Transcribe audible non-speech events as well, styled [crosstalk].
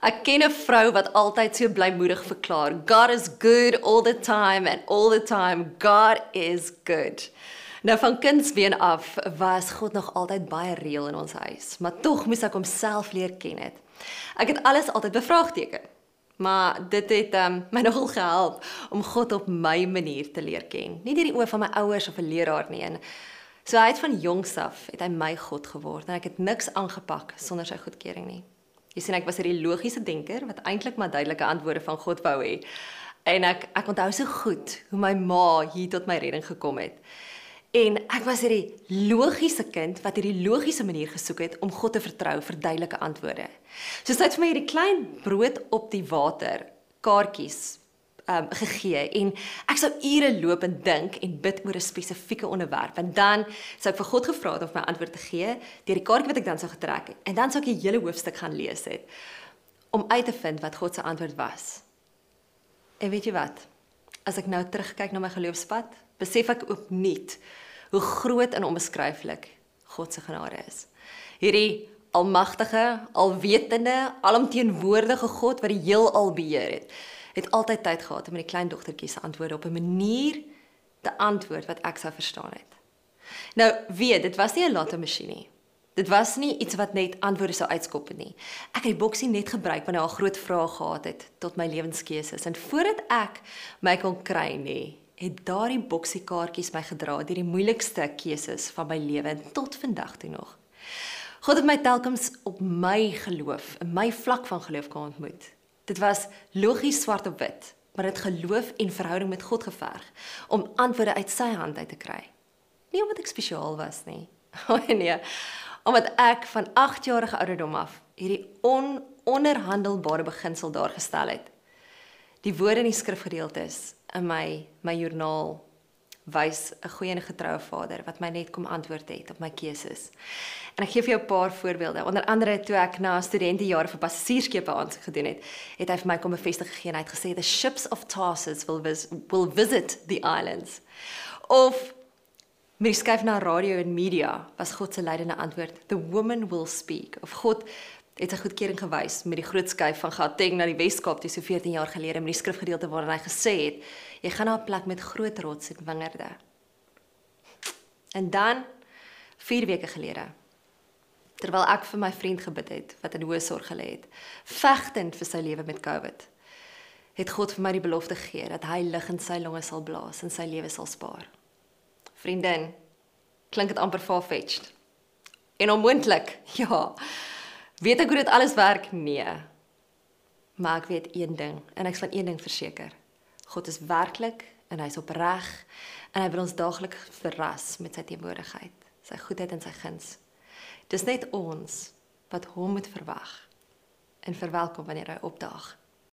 Ek ken 'n vrou wat altyd so blymoedig verklaar, God is good all the time and all the time God is good. Nou van kindsbeen af was God nog altyd baie reël in ons huis, maar tog moes ek homself leer ken het. Ek het alles altyd bevraagteken. Maar dit het um, [laughs] my nogal gehelp om God op my manier te leer ken. Nie deur die oë van my ouers of 'n leraar nie. En so hy het van jongs af het hy my God geword en ek het niks aangepak sonder sy goedkeuring nie. Jy sien ek was hierdie logiese denker wat eintlik maar duidelike antwoorde van God wou hê. En ek ek onthou so goed hoe my ma hier tot my redding gekom het. En ek was hierdie logiese kind wat hierdie logiese manier gesoek het om God te vertrou vir duidelike antwoorde. So sy het vir my hierdie klein brood op die water kaartjies um gegee en ek sou ure loop en dink en bid oor 'n spesifieke onderwerp en dan sou ek vir God gevra het om my antwoord te gee deur die kaartjie wat ek dan sou getrek het en dan sou ek die hele hoofstuk gaan lees het om uit te vind wat God se antwoord was. En weet jy wat? As ek nou terugkyk na my geloofspad, besef ek opnuut hoe groot en onbeskryflik God se genade is. Hierdie almagtige, alwetende, alomteenwoordige God wat die heelal beheer het het altyd tyd gehad om met die klein dogtertjie se antwoorde op 'n manier te antwoord wat ek sou verstaan het. Nou, weet, dit was nie 'n lotto masjien nie. Dit was nie iets wat net antwoorde sou uitskop nie. Ek het die boksie net gebruik wanneer 'n groot vraag gehad het tot my lewenskeuses en voordat ek my kon kry nie, het daardie boksie kaartjies my gedra deur die moeilikste keuses van my lewe tot vandag toe nog. God het my telkens op my geloof, in my vlak van geloof kon ontmoet. Dit was logies swart op wit, maar dit geloof en verhouding met God geverg om antwoorde uit sy hand uit te kry. Nie omdat ek spesiaal was nie. [laughs] O nee, omdat ek van 8 jarige ouderdom af hierdie ononderhandelbare beginsel daar gestel het. Die woorde in die skrifgedeeltes in my my joernaal wys 'n goeie en getroue vader wat my net kom antwoord het op my keuses. En ek gee vir jou 'n paar voorbeelde. Onder andere toe ek na studentejare vir passasiersskepe aansoek gedoen het, het hy vir my kom bevestig gegee en hy het gesê the ships of Tarsus will vis will visit the islands. Of met die skuif na radio en media was God se leidende antwoord the woman will speak. Of God het 'n goedkeuring gewys met die groot skuif van Gauteng na die Weskaap toe so 14 jaar gelede met die skrifgedeelte waarin hy gesê het jy gaan na 'n plek met groot rots en wingerde. En dan 4 weke gelede terwyl ek vir my vriend gebid het wat in hoë sorg gelê het, vegtend vir sy lewe met COVID, het God vir my die belofte gegee dat hy lig in sy longe sal blaas en sy lewe sal spaar. Vriendin, klink dit amper far-fetched. En onmoontlik. [laughs] Ja. Weet ek hoe dit alles werk? Nee. Maar ek weet een ding en ek sal een ding verseker. God is werklik en hy's opreg en hy wil ons daagliks verras met sy teenwoordigheid, sy goedheid en sy guns. Dis net ons wat hom moet verwag en verwelkom wanneer hy opdaag.